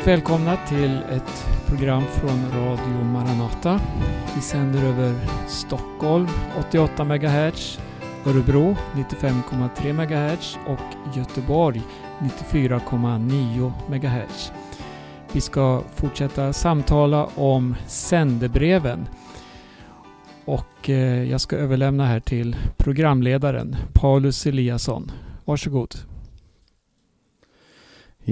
Varmt välkomna till ett program från Radio Maranata. Vi sänder över Stockholm 88 MHz, Örebro 95,3 MHz och Göteborg 94,9 MHz. Vi ska fortsätta samtala om sändebreven. Och eh, jag ska överlämna här till programledaren Paulus Eliasson. Varsågod.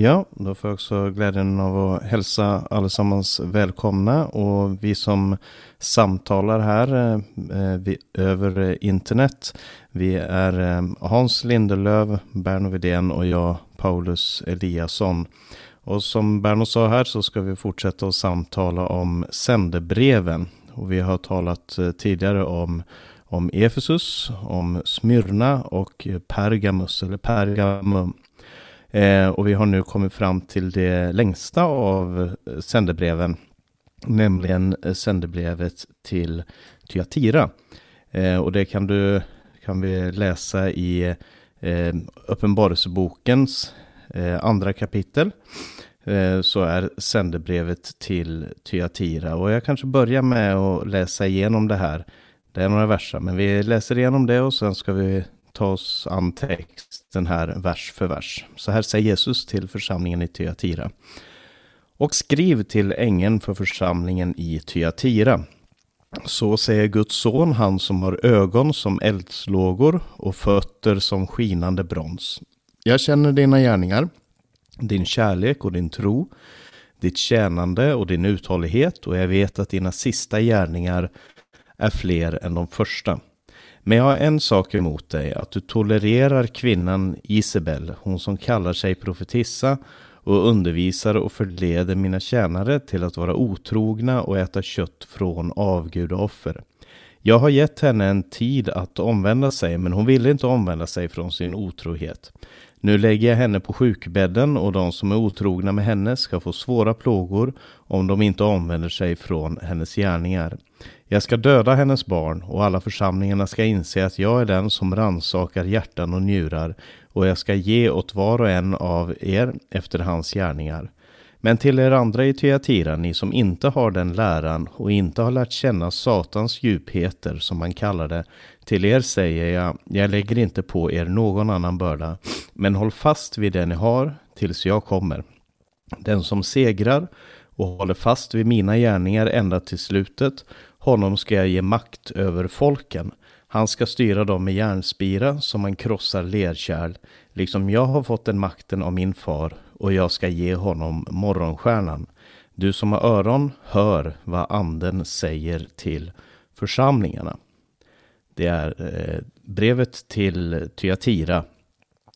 Ja, då får jag också glädjen av att hälsa allesammans välkomna och vi som samtalar här eh, vi, över internet. Vi är eh, Hans Lindelöv, Berno Widén och jag Paulus Eliasson. Och som Berno sa här så ska vi fortsätta att samtala om sändebreven. Och vi har talat eh, tidigare om om Efesus, om Smyrna och Pergamus eller Pergamum. Eh, och vi har nu kommit fram till det längsta av eh, sändebreven, nämligen eh, sändebrevet till Thyatira. Eh, och det kan, du, kan vi läsa i eh, Uppenbarelsebokens eh, andra kapitel. Eh, så är sändebrevet till Thyatira. Och jag kanske börjar med att läsa igenom det här. Det är några verser, men vi läser igenom det och sen ska vi ta oss an texten här vers för vers. Så här säger Jesus till församlingen i Thyatira. Och skriv till ängeln för församlingen i Thyatira. Så säger Guds son, han som har ögon som eldslågor och fötter som skinande brons. Jag känner dina gärningar, din kärlek och din tro, ditt tjänande och din uthållighet och jag vet att dina sista gärningar är fler än de första. Men jag har en sak emot dig, att du tolererar kvinnan Isabel, hon som kallar sig profetissa och undervisar och förleder mina tjänare till att vara otrogna och äta kött från avgudoffer. Jag har gett henne en tid att omvända sig, men hon ville inte omvända sig från sin otrohet. Nu lägger jag henne på sjukbädden och de som är otrogna med henne ska få svåra plågor om de inte omvänder sig från hennes gärningar. Jag ska döda hennes barn och alla församlingarna ska inse att jag är den som ransakar hjärtan och njurar och jag ska ge åt var och en av er efter hans gärningar. Men till er andra i Tyatira, ni som inte har den läran och inte har lärt känna Satans djupheter, som man kallar det, till er säger jag, jag lägger inte på er någon annan börda, men håll fast vid det ni har tills jag kommer. Den som segrar och håller fast vid mina gärningar ända till slutet, honom ska jag ge makt över folken. Han ska styra dem med järnspira som man krossar lerkärl, liksom jag har fått den makten av min far och jag ska ge honom morgonstjärnan. Du som har öron, hör vad anden säger till församlingarna. Det är eh, brevet till Tyatira.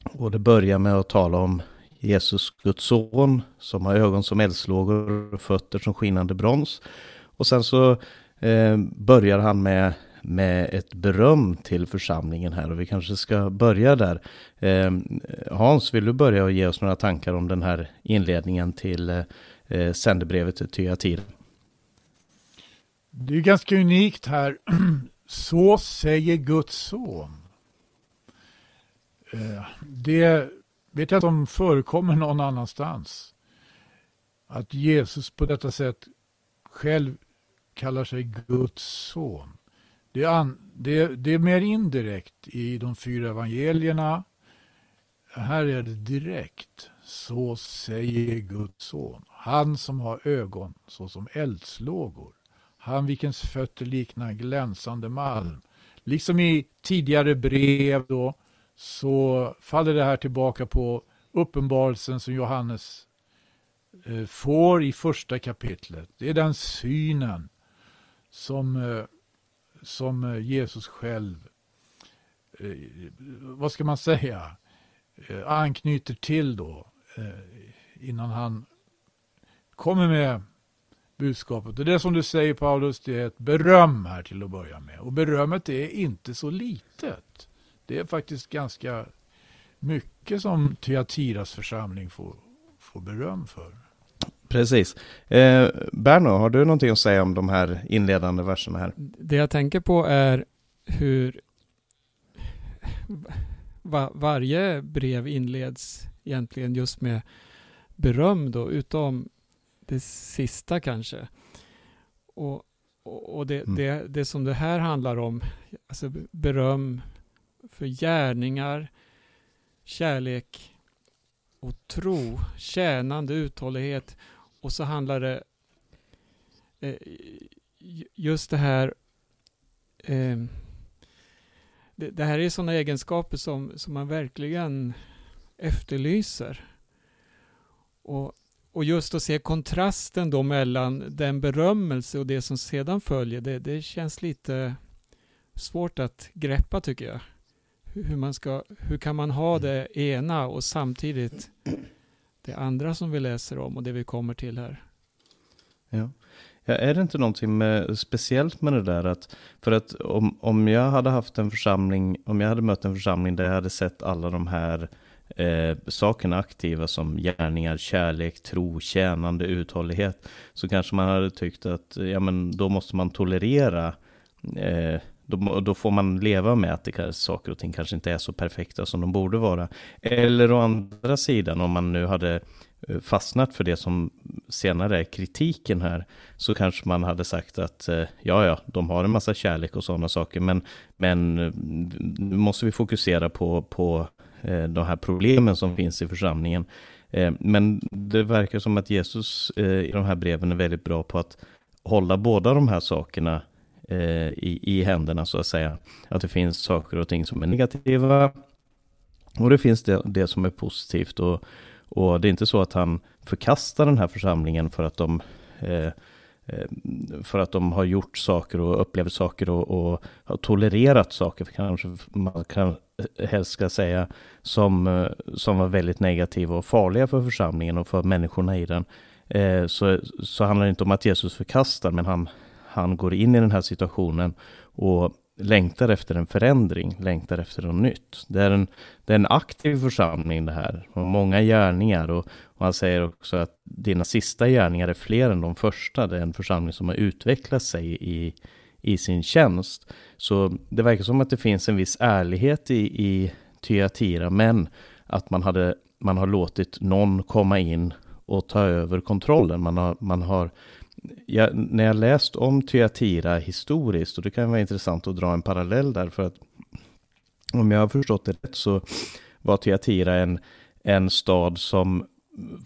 Och det börjar med att tala om Jesus, Guds son, som har ögon som eldslågor och fötter som skinande brons. Och sen så eh, börjar han med, med ett beröm till församlingen här och vi kanske ska börja där. Eh, Hans, vill du börja och ge oss några tankar om den här inledningen till eh, sändebrevet till Thyatira? Det är ganska unikt här. Så säger Guds son. Eh, det vet jag inte om förekommer någon annanstans. Att Jesus på detta sätt själv kallar sig Guds son. Det är, an, det, det är mer indirekt i de fyra evangelierna. Här är det direkt. Så säger Guds son. Han som har ögon såsom eldslågor. Han vilkens fötter liknar glänsande malm. Liksom i tidigare brev då så faller det här tillbaka på uppenbarelsen som Johannes eh, får i första kapitlet. Det är den synen som, eh, som eh, Jesus själv, eh, vad ska man säga, anknyter till då innan han kommer med budskapet. Och det som du säger Paulus, det är ett beröm här till att börja med. Och berömmet är inte så litet. Det är faktiskt ganska mycket som Tyatiras församling får, får beröm för. Precis. Eh, Berno, har du någonting att säga om de här inledande verserna här? Det jag tänker på är hur va varje brev inleds egentligen just med beröm då, utom det sista kanske. Och, och, och det, mm. det, det som det här handlar om, alltså beröm för gärningar, kärlek och tro, tjänande uthållighet. Och så handlar det eh, just det här eh, det, det, här är sådana egenskaper som, som man verkligen efterlyser. Och, och just att se kontrasten då mellan den berömmelse och det som sedan följer, det, det känns lite svårt att greppa tycker jag. Hur, man ska, hur kan man ha det ena och samtidigt det andra som vi läser om och det vi kommer till här? Ja. Ja, är det inte någonting med, speciellt med det där att, för att om, om jag hade haft en församling, om jag hade mött en församling där jag hade sett alla de här eh, sakerna aktiva som gärningar, kärlek, tro, tjänande, uthållighet, så kanske man hade tyckt att, ja men då måste man tolerera eh, då, då, får man leva med att det, saker och ting kanske inte är så perfekta som de borde vara. Eller å andra sidan, om man nu hade eh, fastnat för det som senare är kritiken här, så kanske man hade sagt att eh, ja, ja, de har en massa kärlek och sådana saker, men, men eh, nu måste vi fokusera på, på de här problemen som finns i församlingen. Men det verkar som att Jesus i de här breven är väldigt bra på att hålla båda de här sakerna Eh, i, i händerna så att säga. Att det finns saker och ting som är negativa och det finns det, det som är positivt. Och, och det är inte så att han förkastar den här församlingen för att de eh, eh för att de har gjort saker och upplevt saker och, och har tolererat saker, kanske man kan helst ska säga, som, eh, som var väldigt negativa och farliga för församlingen och för människorna i den. Så, så handlar det inte om att Jesus förkastar, men han, han går in i den här situationen och längtar efter en förändring, längtar efter något nytt. Det är en, det är en aktiv församling det här, och många gärningar och, och han säger också att dina sista gärningar är fler än de första. Det är en församling som har utvecklat sig i, i sin tjänst. Så det verkar som att det finns en viss ärlighet i, i Tyatira, men att man, hade, man har låtit någon komma in och ta över kontrollen. Man har, man har jag, när jag läst om Tyatira historiskt, och det kan vara intressant att dra en parallell där, för att om jag har förstått det rätt så var Tyatira en, en stad som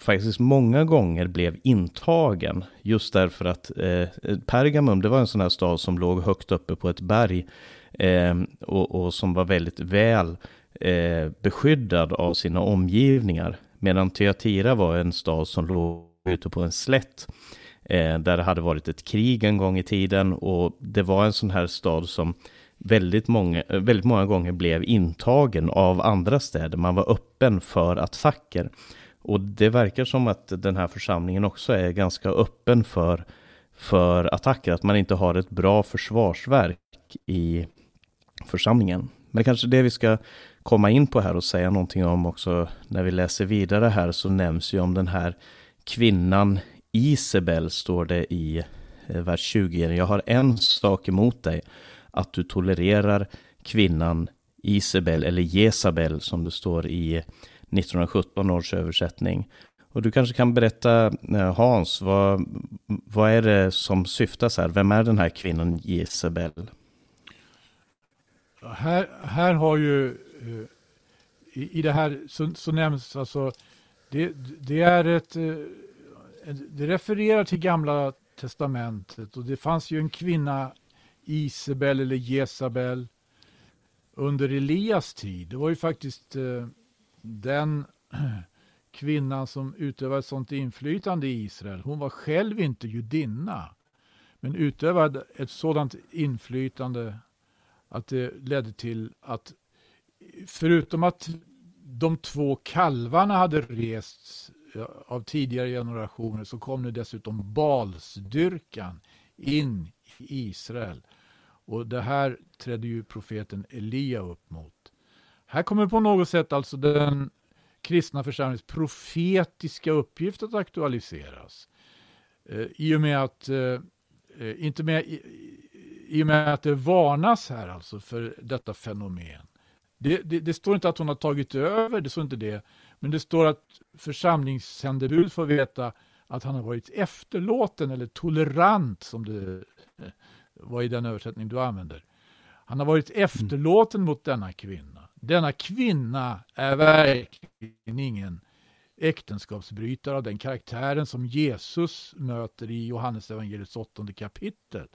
faktiskt många gånger blev intagen. Just därför att eh, Pergamum, det var en sån här stad som låg högt uppe på ett berg eh, och, och, som var väldigt väl eh, beskyddad av sina omgivningar. Medan Tyatira var en stad som låg ute på en slätt Eh, där det hade varit ett krig en gång i tiden och det var en sån här stad som väldigt många, eh, väldigt många gånger blev intagen av andra städer. Man var öppen för attacker. Och det verkar som att den här församlingen också är ganska öppen för, för attacker, att man inte har ett bra försvarsverk i församlingen. Men kanske det vi ska komma in på här och säga någonting om också när vi läser vidare här så nämns ju om den här kvinnan Isabel står det i eh, vers 20. Jag har en sak emot dig, att du tolererar kvinnan Isabel, eller Jezabel som det står i 1917 års översättning. Och du kanske kan berätta, eh, Hans, vad, vad är det som syftas här? Vem är den här kvinnan Jezabel? Här, här har ju, eh, i, i det här så, så nämns alltså, det, det är ett det refererar till gamla testamentet och det fanns ju en kvinna, Isabel eller Jezabel, under Elias tid. Det var ju faktiskt eh, den kvinnan som utövade ett sådant inflytande i Israel. Hon var själv inte judinna, men utövade ett sådant inflytande att det ledde till att förutom att de två kalvarna hade rests av tidigare generationer så kom nu dessutom balsdyrkan in i Israel. Och det här trädde ju profeten Elia upp mot. Här kommer på något sätt alltså den kristna församlingens profetiska uppgift att aktualiseras. Eh, I och med att, eh, eh inte med, i, och med att det varnas här alltså för detta fenomen. Det, det, det, står inte att hon har tagit över, det står inte det. Men det står att församlingssändebud får veta att han har varit efterlåten eller tolerant som det eh, var i den översättning du använder. Han har varit efterlåten mot denna kvinna. Denna kvinna är verkligen ingen äktenskapsbrytare av den karaktären som Jesus möter i Johannes evangeliets åttonde kapitel.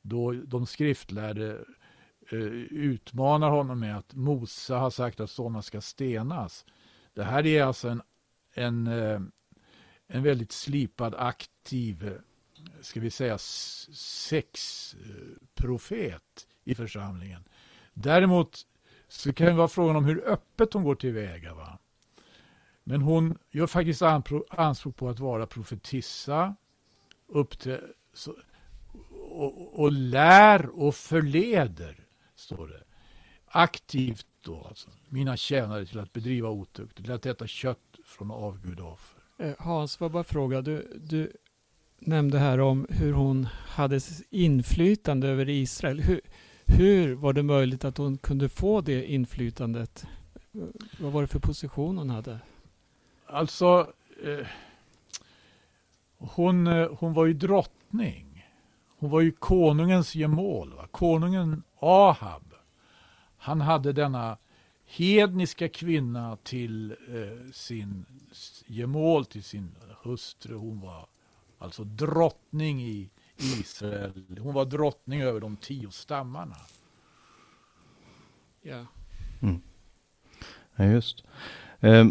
Då de skriftlärde eh, utmanar honom med att Mose har sagt att sådana ska stenas. Det här är alltså en, en, eh, en väldigt slipad, aktiv, eh, ska vi säga sexprofet eh, i församlingen. Däremot så kan det vara frågan om hur öppet hon går tillväga. Va? Men hon gör faktiskt anspråk på att vara profetissa, uppträ, så, och, och, lär och förleder, står det. Aktivt då, alltså, mina tjänare till att bedriva otukt, till att äta kött från avgudoffer. Eh, Hans, får bara fråga, du, du nämnde här om hur hon hade inflytande över Israel. Hur, hur var det möjligt att hon kunde få det inflytandet? Vad var det för position hon hade? Alltså, eh, hon, eh, hon var ju drottning. Hon var ju konungens gemål. Va? Konungen Ahab. Han hade denna hedniska kvinna till eh, sin gemål, till sin hustru. Hon var alltså drottning i Israel. Hon var drottning över de tio stammarna. Ja. Mm. Ja, just. Eh,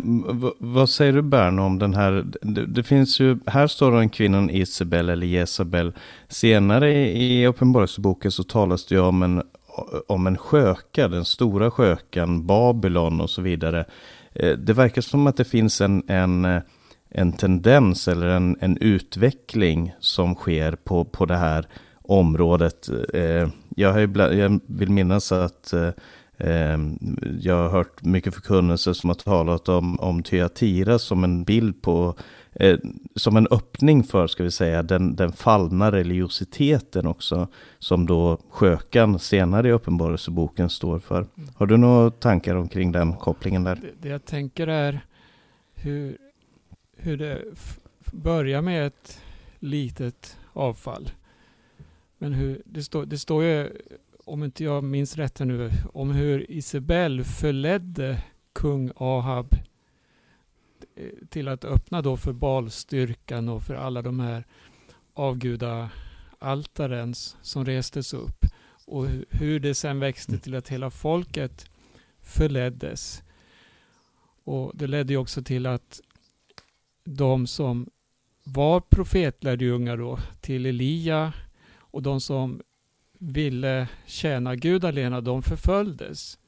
vad säger du Berno om den här? Det, det, finns ju, här står den kvinnan Isabel eller Jezabel. Senare i, i Uppenbarelseboken så talas det ju om en, om en sköka, den stora skökan, Babylon och så vidare. Eh, det verkar som att det finns en, en, en tendens eller en, en utveckling som sker på, på det här området. Eh, jag, har ibland, jag vill minnas att eh, jag har hört mycket förkunnelse som har talat om, om Thyatira som en bild på, eh, som en öppning för, ska vi säga, den, den fallna religiositeten också, som då skökan senare i Uppenbarelseboken står för. Har du några tankar omkring den kopplingen där? Det, det jag tänker är hur, hur det börjar med ett litet avfall. Men hur, det, stå, det står ju om inte jag minns rätt här nu, om hur Isabel förledde kung Ahab till att öppna då för balstyrkan och för alla de här avgudaaltaren som restes upp. Och hur det sen växte till att hela folket förleddes. Och det ledde också till att de som var profetlärjungar då till Elia och de som ville tjäna Gud alena, de förföljdes.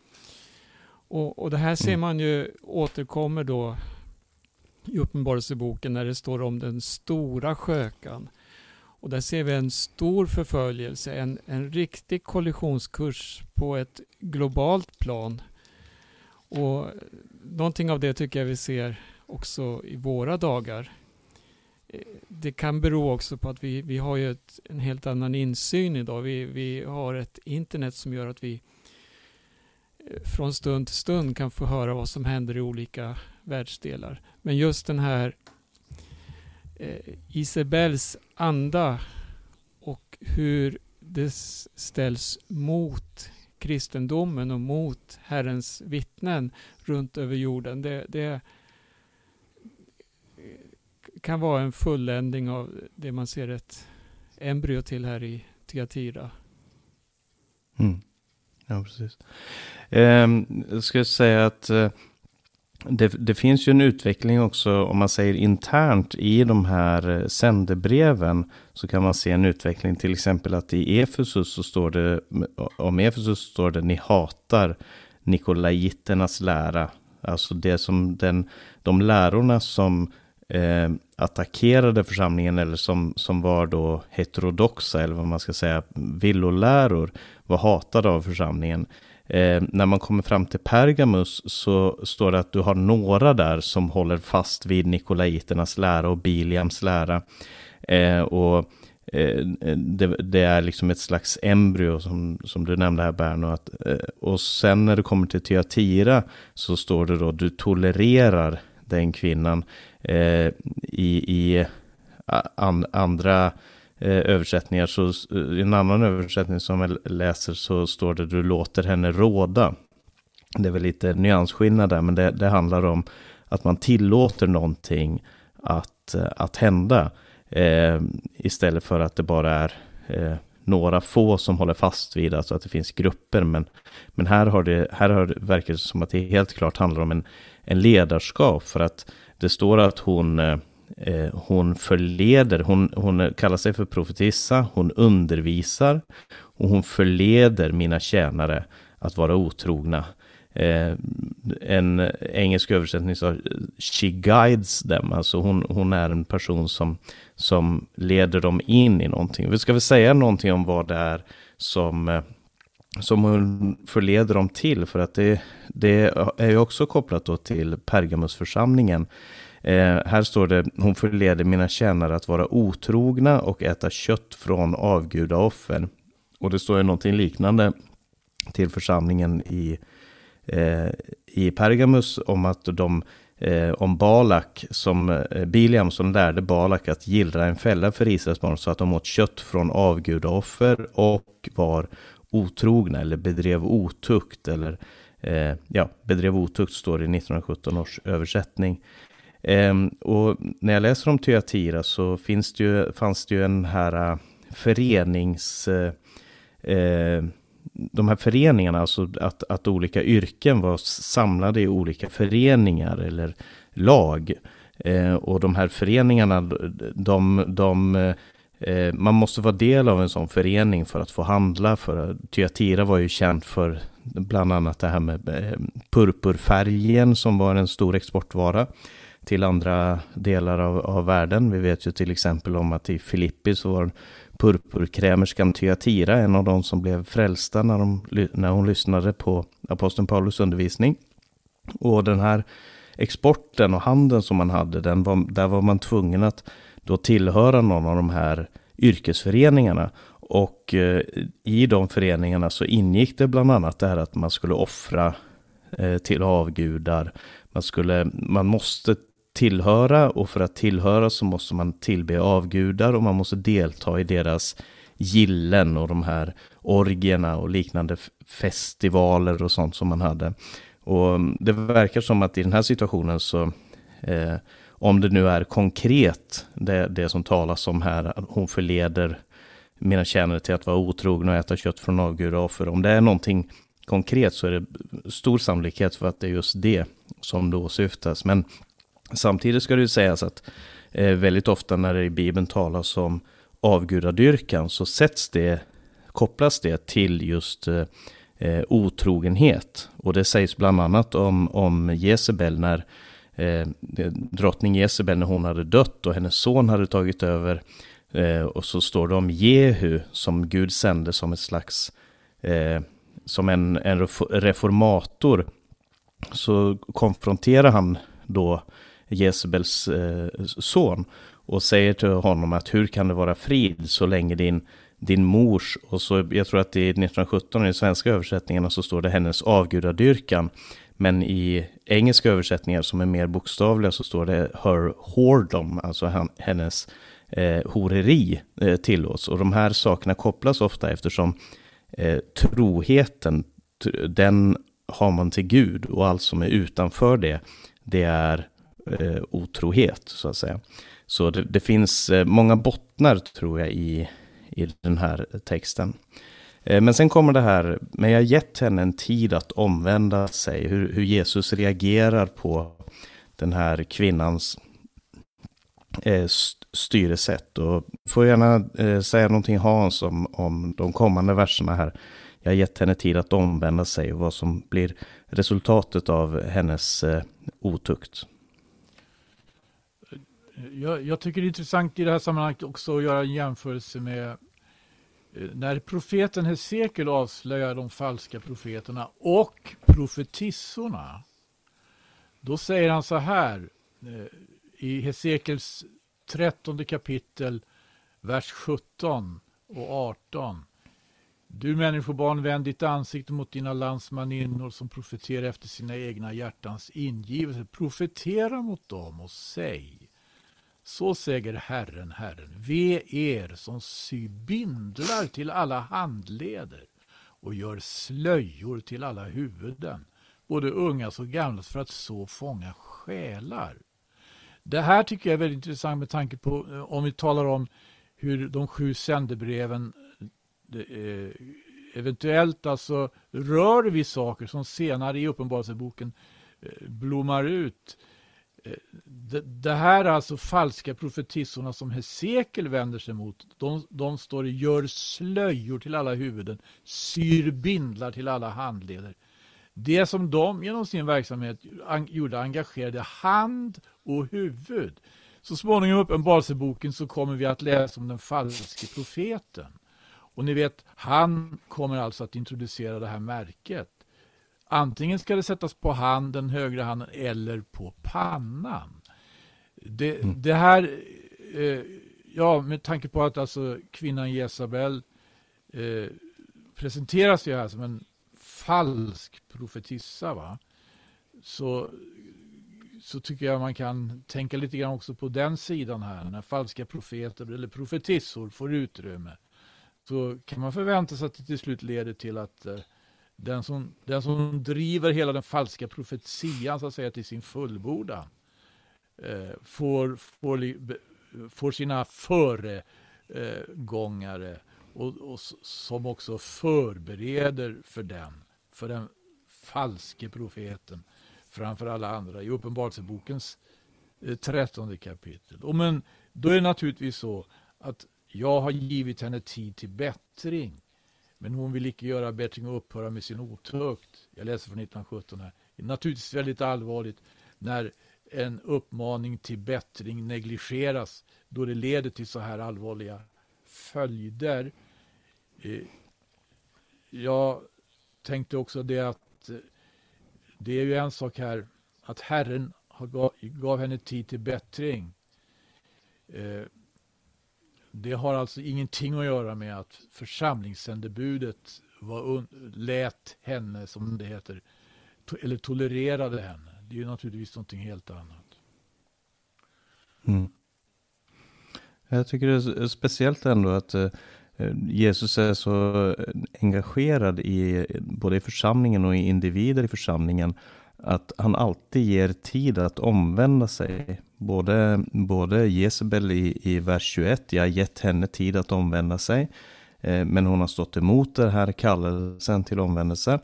Och, och det här ser mm. man ju återkommer då i Uppenbarelseboken när det står om den stora skökan. Och där ser vi en stor förföljelse, en, en riktig kollisionskurs på ett globalt plan. Och någonting av det tycker jag vi ser också i våra dagar det kan bero också på att vi, vi har ju ett, en helt annan insyn idag. Vi, vi har ett internet som gör att vi eh, från stund till stund kan få höra vad som händer i olika världsdelar. Men just den här eh, Isabels anda och hur det ställs mot kristendomen och mot Herrens vittnen runt över jorden. Det, det, eh, kan vara en fulländning av det man ser ett embryo till här i Tiatira. Mm. Ja, precis. Eh, jag ska säga att eh, det, det, finns ju en utveckling också, om man säger internt i de här eh, sändebreven, så kan man se en utveckling, till exempel att i Efesus så står det, eh, om Efesus står det, ni hatar Nikolaiternas lära. Alltså det som den, de lärorna som eh, attackerade församlingen eller som, som var då heterodoxa eller vad man ska säga, villoläror var hatade av församlingen. Eh, när man kommer fram till Pergamus så står det att du har några där som håller fast vid Nikolaiternas lära och Biliams lära. Eh, och eh, det, det, är liksom ett slags embryo som, som du nämnde här Berno. Att, eh, och sen när du kommer till Tyatira så står det då du tolererar den kvinnan. Eh, I i an, andra eh, Eh, översättningar, så, i en annan översättning som jag läser så står det du låter henne råda. Det är väl lite nyansskillnad där, men det, det handlar om att man tillåter någonting att, eh, att hända. Eh, istället för att det bara är eh, några få som håller fast vid, alltså att det finns grupper. Men, men här, har det, här har det, verkar det som att det helt klart handlar om en, en ledarskap. För att det står att hon, eh, Eh, hon förleder, hon, hon kallar sig för profetissa, hon undervisar och hon förleder mina tjänare att vara otrogna. Eh, en engelsk översättning sa She guides them, alltså hon, hon är en person som, som leder dem in i någonting. Vi ska väl säga någonting om vad det är som, eh, som hon förleder dem till, för att det, det är ju också kopplat då till Pergamusförsamlingen. Eh, här står det, hon förleder mina tjänare att vara otrogna och äta kött från avgudaoffer. Och det står ju någonting liknande till församlingen i eh, i Pergamus om att de eh, om Balak, som eh, Biliam som lärde Balak att gillra en fälla för Israels barn så att de åt kött från avgudaoffer och var otrogna eller bedrev otukt eller eh, ja, bedrev otukt står det i 1917 års översättning. Ehm, och när jag läser om Tyatira så finns det ju, fanns det ju en här äh, förenings eh, de här föreningarna, alltså att, att olika yrken var samlade i olika föreningar eller lag. Eh, och de här föreningarna, de, de eh, man måste vara del av en sån förening för att få handla. För Tyatira var ju känt för bland annat det här med purpurfärgen som var en stor exportvara till andra delar av, av världen. Vi vet ju till exempel om att i Filippi så var purpurkrämerskan Tyatira, en av de som blev frälsta när, de, när hon lyssnade på aposteln Paulus undervisning. Och den här exporten och handeln som man hade, den var, där var man tvungen att då tillhöra någon av de här yrkesföreningarna. Och eh, i de föreningarna så ingick det bland annat det här att man skulle offra eh, till avgudar. Man, skulle, man måste tillhöra och för att tillhöra så måste man tillbe avgudar och man måste delta i deras gillen och de här orgierna och liknande festivaler och sånt som man hade. Och mm, det verkar som att i den här situationen så, eh, om det nu är konkret, det, det som talas om här, att hon förleder mina tjänare till att vara otrogna och äta kött från avgudaoffer. Om det är någonting konkret så är det stor sannolikhet för att det är just det som då syftas. Men Samtidigt ska det ju sägas att eh, väldigt ofta när det i Bibeln talas om avgudadyrkan så sätts det, kopplas det till just eh, eh, otrogenhet. Och det sägs bland annat om, om Jezebel när eh, drottning Jezebel när hon hade dött och hennes son hade tagit över. Eh, och så står det om Jehu som Gud sände som ett slags, eh, som en, en reformator. Så konfronterar han då Jezebels eh, son och säger till honom att hur kan det vara frid så länge din, din mors, och så jag tror att i 1917 i den svenska översättningarna så står det hennes avgudadyrkan, men i engelska översättningar som är mer bokstavliga så står det her whoredom, alltså han, hennes eh, horeri eh, tillåts. Och de här sakerna kopplas ofta eftersom eh, troheten, den har man till Gud och allt som är utanför det, det är eh, otrohet så att säga. Så det, det, finns eh, många bottnar tror jag i, i den här texten. Eh, men sen kommer det här, men jag har gett henne en tid att omvända sig, hur, hur Jesus reagerar på den här kvinnans eh, styresätt. Och får gärna eh, säga någonting Hans om, om de kommande verserna här. Jag har gett henne tid att omvända sig och vad som blir resultatet av hennes eh, otukt. Jag, jag, tycker det är intressant i det här sammanhanget också att göra en jämförelse med eh, när profeten Hesekiel avslöjar de falska profeterna och profetissorna. Då säger han så här eh, i Hesekiels trettonde kapitel, vers 17 och 18. Du människobarn, vänd ditt ansikte mot dina landsmaninnor som profeterar efter sina egna hjärtans ingivelse. Profetera mot dem och säg så säger Herren, Herren, ve er som sy bindlar till alla handleder och gör slöjor till alla huvuden, både ungas och gamlas, för att så fånga själar. Det här tycker jag är väldigt intressant med tanke på eh, om vi talar om hur de sju sändebreven eh, eventuellt alltså rör vid saker som senare i Uppenbarelseboken eh, blommar ut det, det, här är alltså falska profetissorna som Hesekiel vänder sig mot. De, de står gör slöjor till alla huvuden, syr bindlar till alla handleder. Det som de genom sin verksamhet gjorde engagerade hand och huvud. Så småningom i Uppenbarelseboken så kommer vi att läsa om den falske profeten. Och ni vet, han kommer alltså att introducera det här märket. Antingen ska det sättas på handen, högra handen eller på pannan. Det, mm. det här, eh, ja med tanke på att alltså kvinnan Jezabel eh, presenteras ju här som en falsk profetissa va. Så, så tycker jag man kan tänka lite grann också på den sidan här. När falska profeter eller profetissor får utrymme. Så kan man förvänta sig att det till slut leder till att eh, den som, den som driver hela den falska profetian så att säga till sin fullbordan eh, får, får, får sina föregångare och, och som också förbereder för den, för den falske profeten framför alla andra i Uppenbarelsebokens eh, trettonde kapitel. Och men då är det naturligtvis så att jag har givit henne tid till bättring men hon vill icke göra bättring och upphöra med sin otukt. Jag läser från 1917 här. Det är naturligtvis väldigt allvarligt när en uppmaning till bättring negligeras då det leder till så här allvarliga följder. Eh, jag tänkte också det att eh, det är ju en sak här att Herren gav henne tid till bättring. Eh, det har alltså ingenting att göra med att församlingssändebudet var lät henne, som det heter, to eller tolererade henne. Det är ju naturligtvis någonting helt annat. Mm. Jag tycker det är speciellt ändå att eh, Jesus är så eh, engagerad i både i församlingen och i individer i församlingen att han alltid ger tid att omvända sig. Både, både Jezebel i, i vers 21, jag har gett henne tid att omvända sig. Eh, men hon har stått emot den här kallelsen till omvändelse.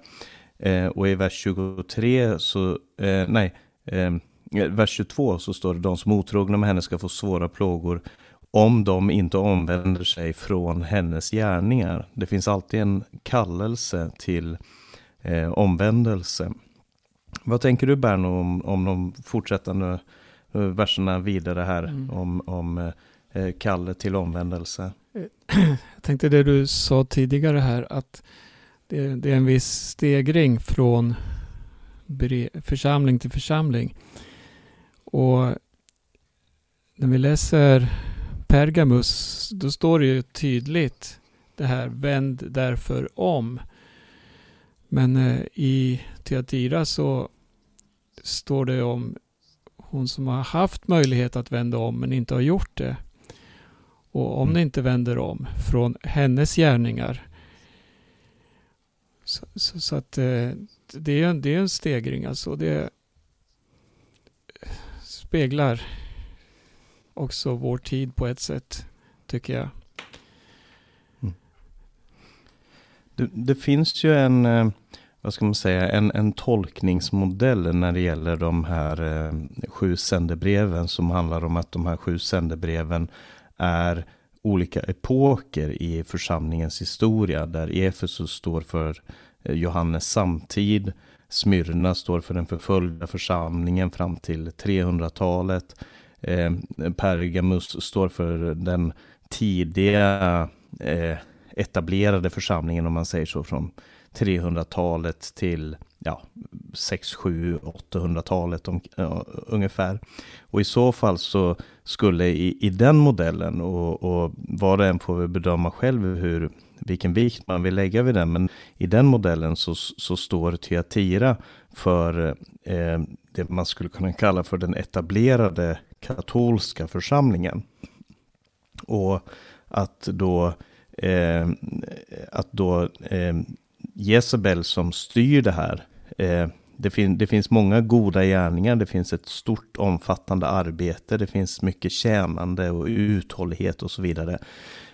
Eh, och i vers 23 så, eh, nej, ehm, vers 22 så står det de som är otrogna med henne ska få svåra plågor om de inte omvänder sig från hennes gärningar. Det finns alltid en kallelse till eh, omvändelse. Vad tänker du Berno om, om de fortsättande verserna vidare här mm. om, om eh, eh Kalle till omvändelse? Jag tänkte det du sa tidigare här att det, det är en viss stegring från församling till församling. Och när vi läser Pergamus, då står det ju tydligt det här vänd därför om. Men eh, i Teatira så står det om hon som har haft möjlighet att vända om men inte har gjort det. Och om mm. det inte vänder om från hennes gärningar. Så, så, så att eh, det, är en, det är en stegring alltså. Det speglar också vår tid på ett sätt, tycker jag. Det, det, finns ju en, eh, vad ska man säga, en, en tolkningsmodell när det gäller de här eh, sju sändebreven som handlar om att de här sju sändebreven är olika epoker i församlingens historia där Efesus står för eh, Johannes samtid, Smyrna står för den förföljda församlingen fram till 300-talet, eh, Pergamus står för den tidiga eh, etablerade församlingen om man säger så från 300-talet till ja, 6, 7, 800-talet om, uh, ungefär. Och i så fall så skulle i, i den modellen, och, och var och en får väl bedöma själv hur, vilken vikt man vill lägga vid den, men i den modellen så, så står Tyatira för eh, det man skulle kunna kalla för den etablerade katolska församlingen. Och att då, eh, att då eh, Jezebel som styr det här, eh, det, fin det, finns många goda gärningar, det finns ett stort omfattande arbete, det finns mycket tjänande och uthållighet och så vidare.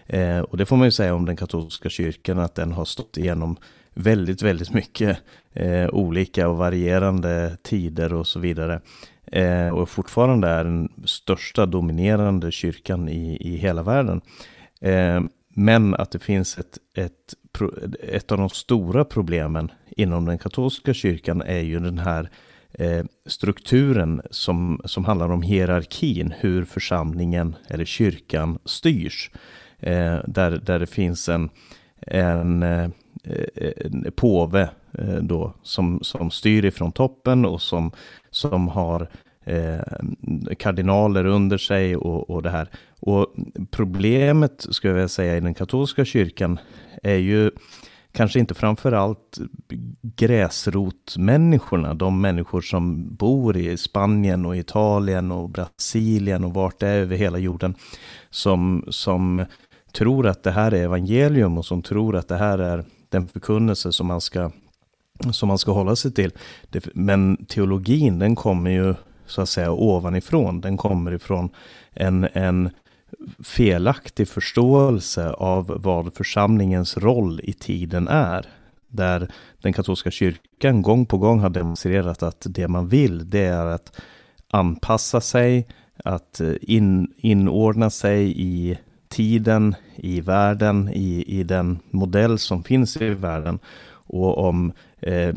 Eh, och det får man ju säga om den katolska kyrkan, att den har stått igenom väldigt, väldigt mycket eh, olika och varierande tider och så vidare. Eh, och fortfarande är den största dominerande kyrkan i, i hela världen. Eh, men att det finns ett, ett, ett av de stora problemen inom den katolska kyrkan är ju den här eh, strukturen som, som handlar om hierarkin, hur församlingen eller kyrkan styrs. Eh, där, där det finns en, en, eh, en påve då som, som styr ifrån toppen och som, som har eh, kardinaler under sig och, och det här. Och problemet, skulle jag vilja säga, i den katolska kyrkan är ju kanske inte framförallt gräsrotmänniskorna, de människor som bor i Spanien och Italien och Brasilien och vart det är över hela jorden, som, som tror att det här är evangelium och som tror att det här är den förkunnelse som man ska, som man ska hålla sig till. Men teologin, den kommer ju så att säga ovanifrån. Den kommer ifrån en, en felaktig förståelse av vad församlingens roll i tiden är. Där den katolska kyrkan gång på gång har demonstrerat att det man vill, det är att anpassa sig, att eh, in, inordna sig i tiden, i världen, i, i den modell som finns i världen. Och, om, eh,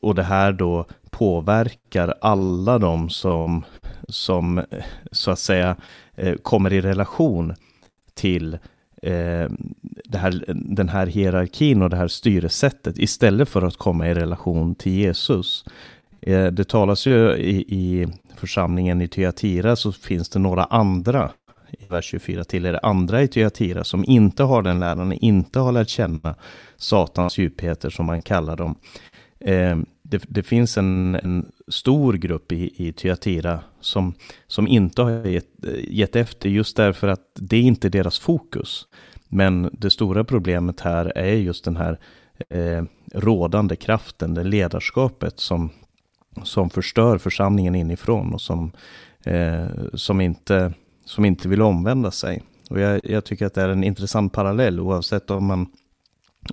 och det här då påverkar alla de som, som så att säga eh, kommer i relation till eh, här, den här hierarkin och det här styresättet istället för att komma i relation till Jesus. Eh, det talas ju i, i församlingen i Tyatira så finns det några andra i vers 24 till er andra i Tyatira som inte har den läran, inte har lärt känna Satans djupheter som man kallar dem. Det, det, finns en, en, stor grupp i, i Tyatira som, som inte har gett, gett efter just därför att det är inte deras fokus. Men det stora problemet här är just den här eh, rådande kraften, det ledarskapet som, som förstör församlingen inifrån och som, eh, som, inte, som inte vill omvända sig. Och jag, jag, tycker att det är en intressant parallell oavsett om man,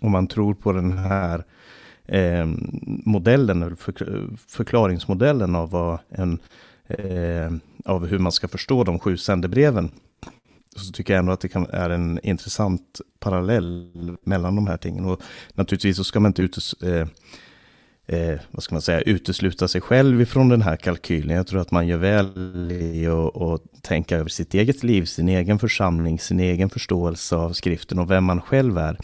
om man tror på den här eh, modellen, förklaringsmodellen av, vad en, eh, av hur man ska förstå de sju sändebreven. Så tycker jag ändå att det kan, är en intressant parallell mellan de här tingen. Och naturligtvis så ska man inte utes, eh, eh, vad ska man säga, utesluta sig själv ifrån den här kalkylen. Jag tror att man gör väl i att tänka över sitt eget liv, sin egen församling, sin egen förståelse av skriften och vem man själv är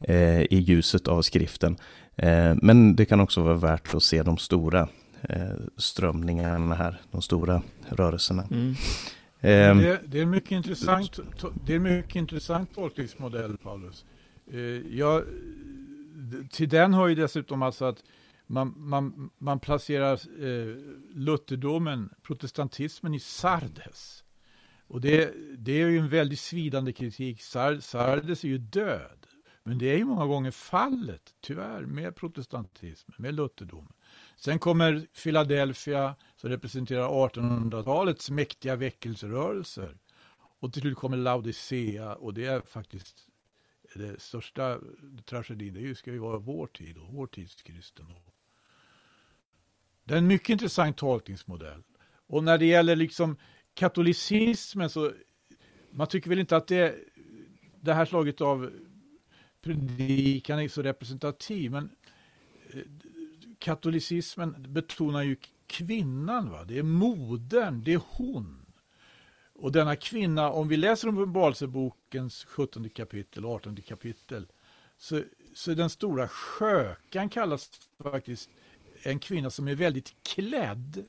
eh, i ljuset av skriften. Eh, men det kan också vara värt att se de stora eh, strömningarna här, de stora rörelserna. Mm. Eh, det, det, är en mycket intressant, det är en mycket intressant tolkningsmodell, Paulus. Jag, till den hör ju dessutom alltså att man, man, man placerar lutherdomen, protestantismen i Sardes. Och det, det är ju en väldigt svidande kritik. Sardes är ju död. Men det är ju många gånger fallet, tyvärr, med protestantismen, med lutherdomen. Sen kommer Philadelphia som representerar 1800-talets mäktiga väckelserörelser. Och till slut kommer Laodicea och det är faktiskt det största tragedin. Det ska ju vara vår tid och vår tids kristendom. Det är en mycket intressant tolkningsmodell. Och när det gäller liksom katolicismen så man tycker väl inte att det, det här slaget av predikan är så representativ, men eh, katolicismen betonar ju kvinnan. Va? Det är modern, det är hon. Och denna kvinna, om vi läser om Uppenbarelsebokens 17 kapitel, 18 kapitel, så, så den stora skökan kallas faktiskt en kvinna som är väldigt klädd.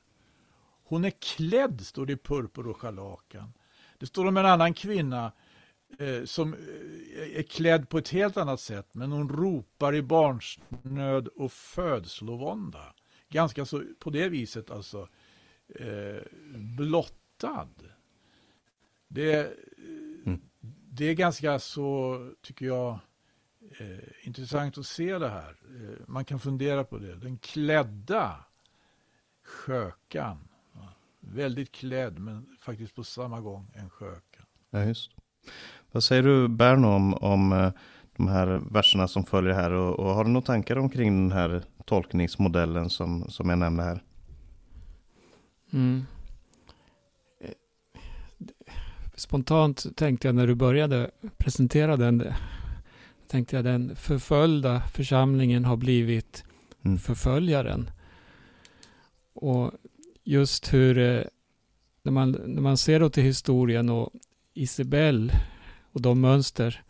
Hon är klädd, står det i purpur och scharlakan. Det står om en annan kvinna eh, som eh, är klädd på ett helt annat sätt, men hon ropar i barnsnöd och födslovånda. Ganska så på det viset alltså eh, blottad. Det, mm. det är ganska så, tycker jag, eh, intressant att se det här. Eh, man kan fundera på det. Den klädda skökan. Väldigt klädd, men faktiskt på samma gång en sköka. Ja, just. Vad säger du Berno om, om eh, de här verserna som följer här och, och, har du några tankar omkring den här tolkningsmodellen som, som jag nämnde här? Mm. Spontant tänkte jag när du började presentera den, tänkte jag den förföljda församlingen har blivit mm. förföljaren. Och just hur, eh, när man, när man ser då till historien och Isabel och de mönster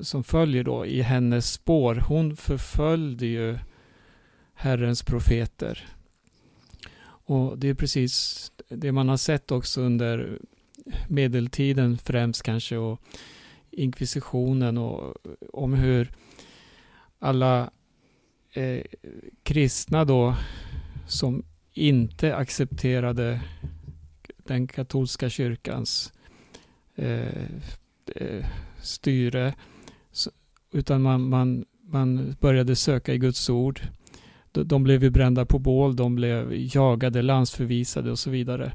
som följer då i hennes spår. Hon förföljde ju Herrens profeter. Och det är precis det man har sett också under medeltiden främst kanske och inkvisitionen och om hur alla eh, kristna då som inte accepterade den katolska kyrkans eh, eh, styre utan man, man, man började söka i Guds ord. De blev ju brända på bål, de blev jagade, landsförvisade och så vidare.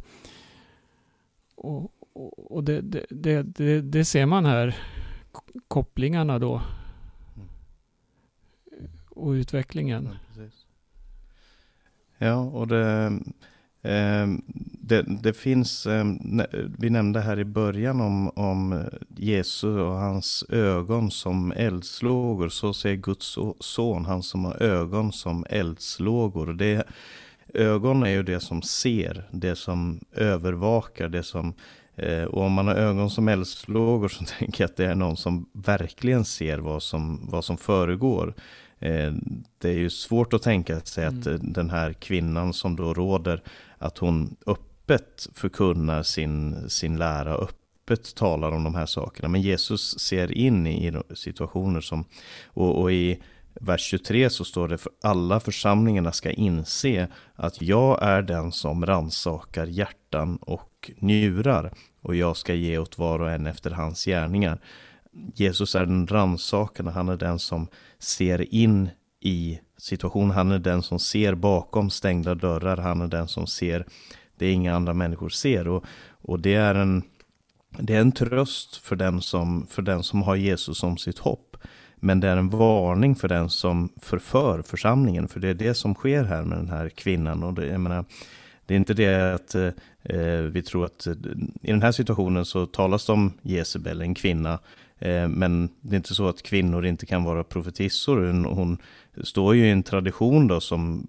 Och, och det, det, det, det, ser man här, kopplingarna då. Mm. Och utvecklingen. Ja, och det det, det, finns, ehm, vi nämnde här i början om, om Jesus och hans ögon som eldslågor. Så ser Guds son, han som har ögon som eldslågor. Det, ögon är ju det som ser, det som övervakar, det som eh, och om man har ögon som eldslågor så tänker jag att det är någon som verkligen ser vad som, vad som föregår. Eh, det är ju svårt att tänka sig att mm. den här kvinnan som då råder att hon öppet förkunnar sin, sin lära, öppet talar om de här sakerna. Men Jesus ser in i situationer som, och, och i vers 23 så står det för alla församlingarna ska inse att jag är den som ransakar hjärtan och njurar och jag ska ge åt var och en efter hans gärningar. Jesus är den ransakande, han är den som ser in i situation. Han är den som ser bakom stängda dörrar. Han är den som ser det inga andra människor ser. Och, och det, är en, det är en tröst för den, som, för den som har Jesus som sitt hopp. Men det är en varning för den som förför församlingen. För det är det som sker här med den här kvinnan. Och det, jag menar, det är inte det att eh, vi tror att i den här situationen så talas det om Jezebel, en kvinna. Eh, men det är inte så att kvinnor inte kan vara profetissor. Hon, hon står ju i en tradition då som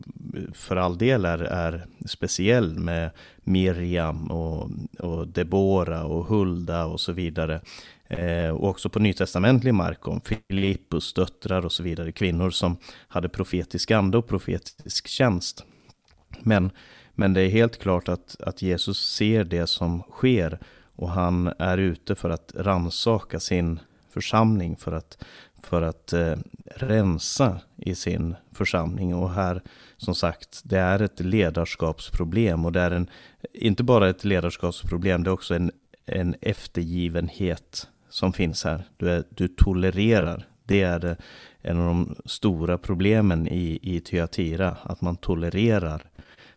för all del är, är speciell med Miriam och, och Debora och Hulda och så vidare. Eh, och också på nytestamentlig mark om Filippus döttrar och så vidare, kvinnor som hade profetisk ande och profetisk tjänst. Men, men det är helt klart att, att Jesus ser det som sker och han är ute för att ransaka sin församling, för att för att eh, rensa i sin församling. Och här, som sagt, det är ett ledarskapsproblem. Och det är en, inte bara ett ledarskapsproblem, det är också en, en eftergivenhet som finns här. Du, är, du tolererar. Det är en av de stora problemen i, i Tyatira, att man tolererar.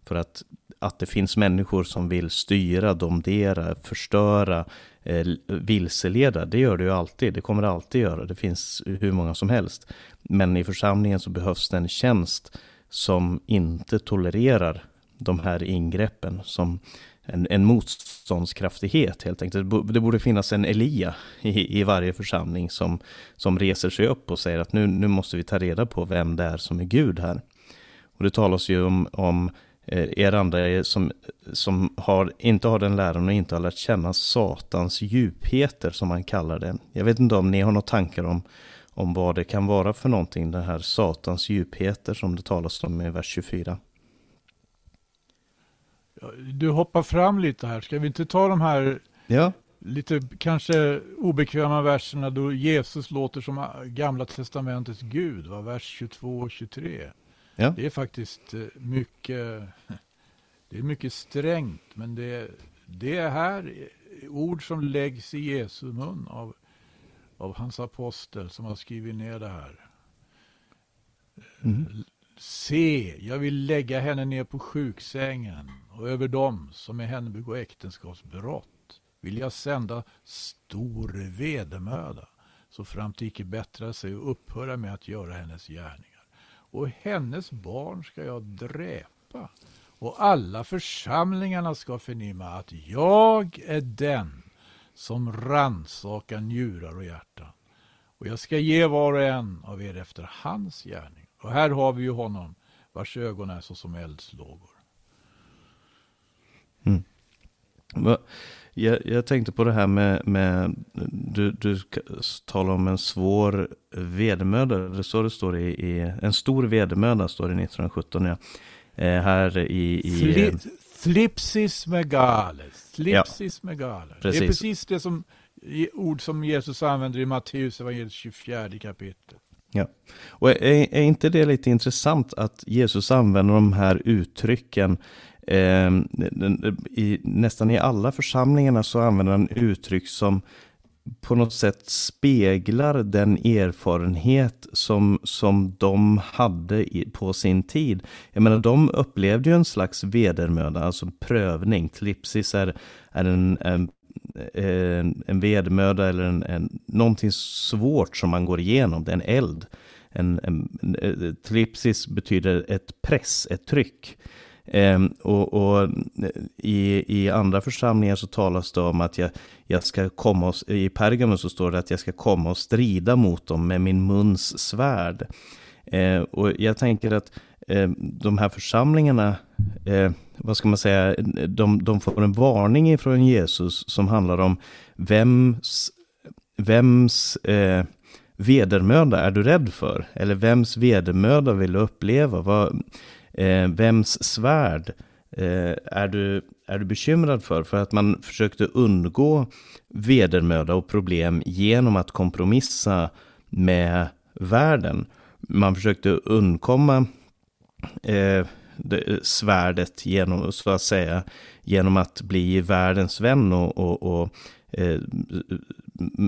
För att, att det finns människor som vill styra, domdera, förstöra, eh, vilseleda. Det gör det ju alltid, det kommer det alltid göra. Det finns hur många som helst. Men i församlingen så behövs det en tjänst som inte tolererar de här ingreppen. Som en, en motståndskraftighet helt enkelt. Det borde finnas en Elia i, i varje församling som, som reser sig upp och säger att nu, nu måste vi ta reda på vem det är som är Gud här. Och det talas ju om, om Eh, er andra som, som har, inte har den läran och inte har lärt känna Satans djupheter som man kallar det. Jag vet inte om ni har några tankar om, om vad det kan vara för någonting, det här satans djupheter som det talas om i vers 24. Du hoppar fram lite här, ska vi inte ta de här ja. lite kanske obekväma verserna då Jesus låter som gamla testamentets Gud, va? vers 22 och 23. Ja. Det är faktiskt eh, mycket, det är mycket strängt, men det, det är här ord som läggs i Jesu mun av, av hans apostel som har skrivit ner det här. Mm. Se, jag vill lägga henne ner på sjuksängen och över dem som med henne begår äktenskapsbrott vill jag sända stor vedermöda så fram till icke bättra sig och upphöra med att göra hennes gärningar. Och hennes barn ska jag dräpa och alla församlingarna ska förnimma att jag är den som ransakar njurar och hjärtan. Och jag ska ge var och en av er efter hans gärning. Och här har vi ju honom vars ögon är så som eldslågor. Mm. Jag, jag, tänkte på det här med, med du, du talar om en svår vedermöda. Det så det står i, i, en stor vedermöda står det 1917. Ja. Eh, här i... i Fli, Flipsis megales. Flipsis ja, megales. Precis. Det är precis det som ord som Jesus använder i Matteus evangeliet 24 kapitel. Ja, och är, är, inte det lite intressant att Jesus använder de här uttrycken eh, Ehm, i, nästan i alla församlingarna så använder han uttryck som på något sätt speglar den erfarenhet som, som de hade i, på sin tid. Jag menar, de upplevde ju en slags vedermöda, alltså prövning. Tlipsis är, är en, en, en, en vedermöda eller en, en, någonting svårt som man går igenom, det är en eld. En, en, en, eh, eh, tlipsis betyder ett press, ett tryck. Eh, och, och i, i, andra församlingar så talas det om att jag, jag ska komma och, i Pergamus så står det att jag ska komma och strida mot dem med min muns svärd. Eh, och jag tänker att eh, de här församlingarna, eh, vad ska man säga, de, de får en varning ifrån Jesus som handlar om vems, vems eh, vedermöda är du rädd för? Eller vems vedermöda vill du uppleva? Vad, Eh, Eh, vems svärd eh, är, du, är du bekymrad för? För att man försökte undgå vedermöda och problem genom att kompromissa med världen. Man försökte undkomma eh, svärdet genom, så att säga, genom att bli världens vän och, och, och eh,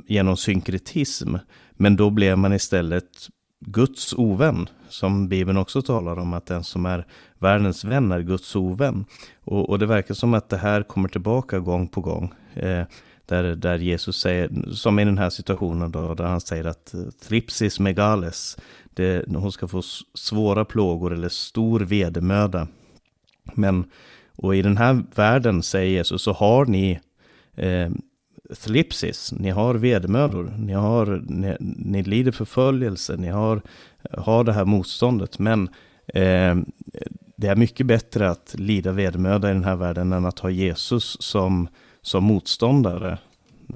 genom synkretism. Men då blev man istället Guds ovän, som Bibeln också talar om, att den som är världens vän är Guds ovän. Och, och det verkar som att det här kommer tillbaka gång på gång. Eh, där, där Jesus säger, som i den här situationen då, där han säger att eh, tripsis megales, det, hon ska få svåra plågor eller stor vedermöda. Men, och i den här världen, säger Jesus, så har ni eh, thlipsis, ni har vedermödor, ni, har, ni, ni lider förföljelse, ni har, har det här motståndet. Men eh, det är mycket bättre att lida vedermöda i den här världen än att ha Jesus som, som motståndare.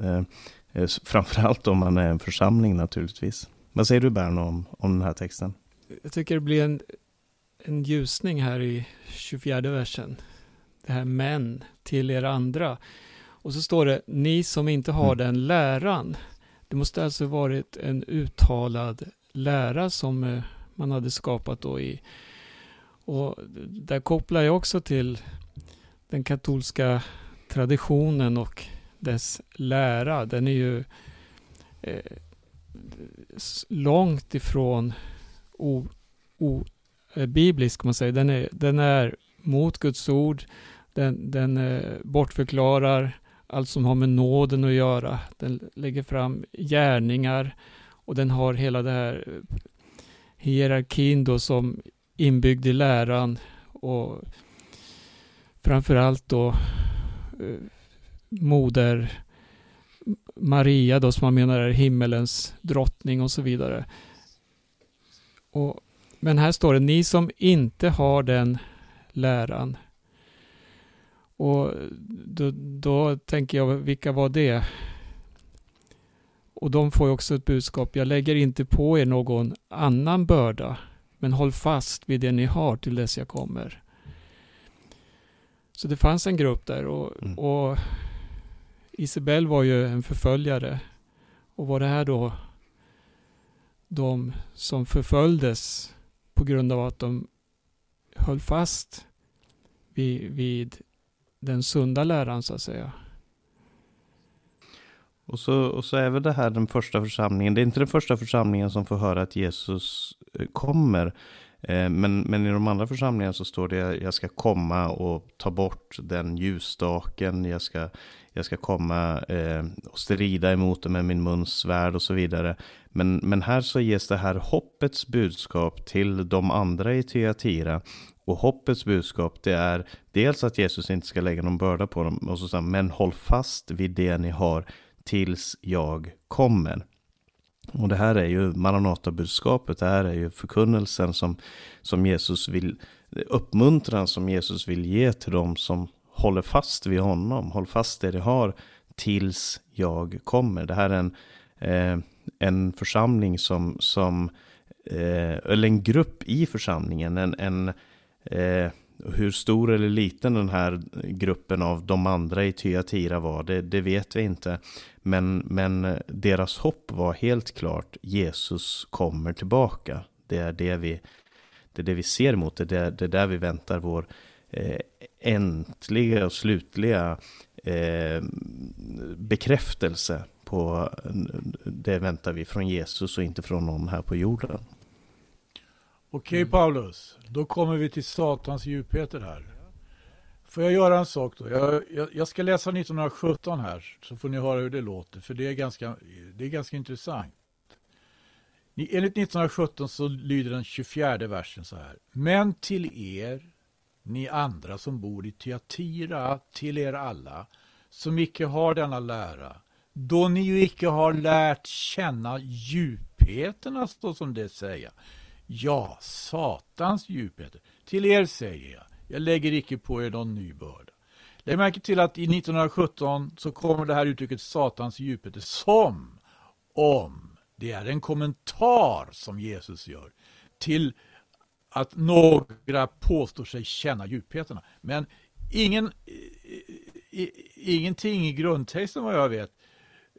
Eh, eh framförallt om man är en församling naturligtvis. Vad säger du Berno om, om den här texten? Jag tycker det blir en, en ljusning här i 24 versen. Det här men till er andra. Och så står det, ni som inte har mm. den läran. Det måste alltså varit en uttalad lära som eh, man hade skapat då i. Och där kopplar jag också till den katolska traditionen och dess lära. Den är ju eh, långt ifrån o, o, eh, biblisk, man säger. Den är, den är mot Guds ord. Den, den eh, bortförklarar allt som har med nåden att göra. Den lägger fram gärningar och den har hela det här eh, hierarkin då som inbyggd i läran och framförallt då eh, moder Maria då som man menar är himmelens drottning och så vidare. Och, men här står det, ni som inte har den läran och då, då tänker jag, vilka var det? Och de får också ett budskap, jag lägger inte på er någon annan börda, men håll fast vid det ni har till dess jag kommer. Så det fanns en grupp där och, mm. och Isabel var ju en förföljare. Och var det här då de som förföljdes på grund av att de höll fast vid, vid den sunda läran så att säga. Och så, och så är väl det här den första församlingen. Det är inte den första församlingen som får höra att Jesus eh, kommer. Eh, men, men i de andra församlingarna så står det att jag ska komma och ta bort den ljusstaken. Jag ska, jag ska komma eh, och strida emot det med min muns svärd och så vidare. Men, men här så ges det här hoppets budskap till de andra i Tyatira. Och hoppets budskap det är dels att Jesus inte ska lägga någon börda på dem. Och så, men håll fast vid det ni har tills jag kommer. Och det här är ju Maranata-budskapet, det här är ju förkunnelsen som, som Jesus vill, uppmuntran som Jesus vill ge till dem som håller fast vid honom. Håll fast det ni har tills jag kommer. Det här är en, eh, en församling som, som eh, eller en grupp i församlingen, en, en eh, hur stor eller liten den här gruppen av de andra i Tyatira var, det, det, vet vi inte. Men, men deras hopp var helt klart, Jesus kommer tillbaka. Det är det vi, det är det vi ser emot, det är, det är där vi väntar vår eh, äntliga och slutliga eh, bekräftelse på det väntar vi från Jesus och inte från någon här på jorden. Okej mm. Paulus, då kommer vi till Satans djupheter här. Får jag göra en sak då? Jag, jag, jag, ska läsa 1917 här, så får ni höra hur det låter, för det är ganska, det är ganska intressant. Enligt 1917 så lyder den 24 versen så här. Men till er, ni andra som bor i Tyatira, till er alla, som icke har denna lära, då ni ju icke har lärt känna djupheterna, så som det säger. Ja, satans djupheter. Till er säger jag, jag lägger icke på er någon ny börda. Lägg märke till att i 1917 så kommer det här uttrycket satans djupheter som om det är en kommentar som Jesus gör till att några påstår sig känna djupheterna. Men ingen, ingenting i grundtexten vad jag vet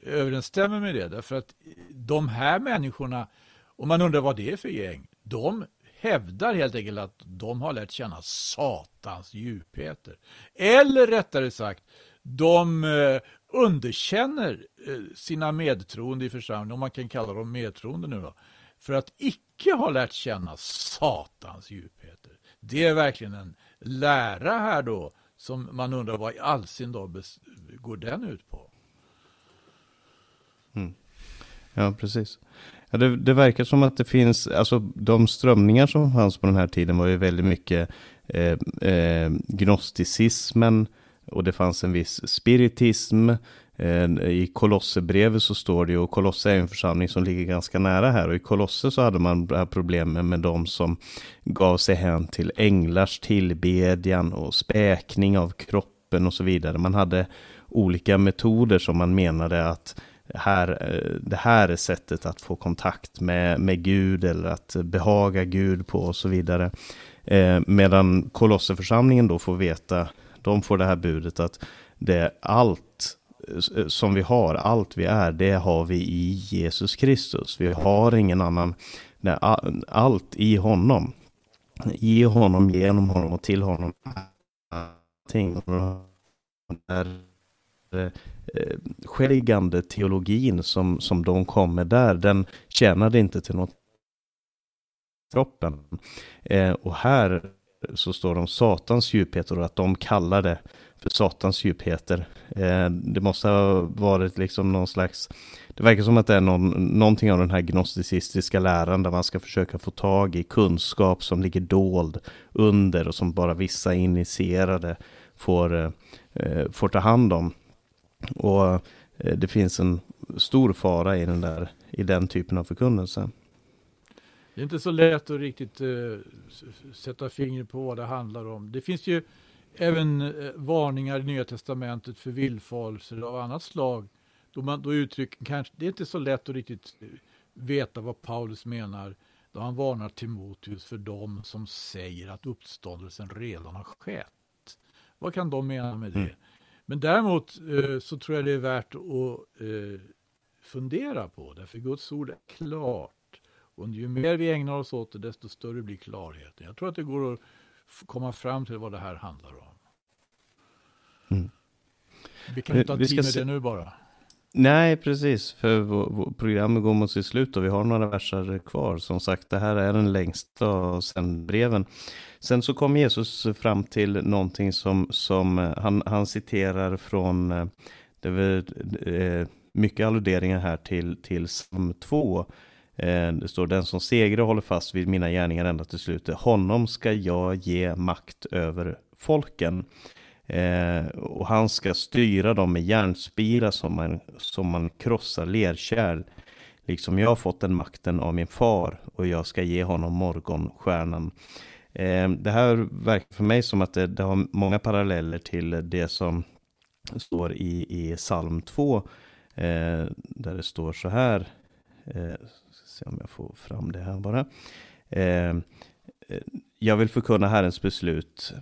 överensstämmer med det. Därför att de här människorna, och man undrar vad det är för gäng, de hävdar helt enkelt att de har lärt känna Satans djupheter. Eller rättare sagt, de eh, underkänner eh, sina medtroende i församlingen, om man kan kalla dem medtroende nu då, för att icke ha lärt känna Satans djupheter. Det är verkligen en lära här då, som man undrar vad i all sin dag går den ut på? Mm. Ja, precis. Ja, det, det, verkar som att det finns, alltså de strömningar som fanns på den här tiden var ju väldigt mycket eh, eh, gnosticismen och det fanns en viss spiritism. Eh, I Kolosserbrevet så står det ju, och Kolosse är en församling som ligger ganska nära här, och i Kolosse så hade man det här problemet med de som gav sig hän till änglars tillbedjan och späkning av kroppen och så vidare. Man hade olika metoder som man menade att här, eh, det här är sättet att få kontakt med, med Gud eller att behaga Gud på och så vidare. Eh, medan Kolosseförsamlingen då får veta, de får det här budet att det är allt eh, som vi har, allt vi är, det har vi i Jesus Kristus. Vi har ingen annan, nej, allt i honom. I honom, genom honom och till honom. Allting. Där eh, skäggande teologin som, som de kom med där, den tjänade inte till något kroppen. Eh, och här så står de satans djupheter och att de kallar det för satans djupheter. Eh, det måste ha varit liksom någon slags, det verkar som att det är någon, någonting av den här gnosticistiska läran där man ska försöka få tag i kunskap som ligger dold under och som bara vissa initierade får, eh, eh får ta hand om. Och eh, det finns en stor fara i den, där, i den typen av förkunnelse. Det är inte så lätt att riktigt uh, sätta fingret på vad det handlar om. Det finns ju även uh, varningar i Nya Testamentet för villfarelser av annat slag då, man, då uttrycker kanske, det är inte så lätt att riktigt veta vad Paulus menar då han varnar Timoteus för dem som säger att uppståndelsen redan har skett. Vad kan de mena med det? Men däremot eh, så tror jag det är värt att eh, fundera på, därför Guds ord är klart. Och ju mer vi ägnar oss åt det, desto större blir klarheten. Jag tror att det går att komma fram till vad det här handlar om. Mm. Vi kan ta tid med se... det nu bara. Nej, precis. För programmet går mot sitt slut och vi har några versar kvar. Som sagt, det här är den längsta av breven. Sen så kom Jesus fram till någonting som, som eh, han, han citerar från, eh, det är eh, mycket alluderingar här till, till psalm 2. Det står den som segrar håller fast vid mina gärningar ända till slutet. Honom ska jag ge makt över folken. Eh, och han ska styra dem med järnspira som man, som man krossar lerkärl. Liksom jag har fått den makten av min far och jag ska ge honom morgonstjärnan. Eh, det här verkar för mig som att det, det, har många paralleller till det som står i, i psalm 2. Eh, där det står så här. Eh, se om jag får fram det här bara. Eh, eh jag vill förkunna Herrens beslut.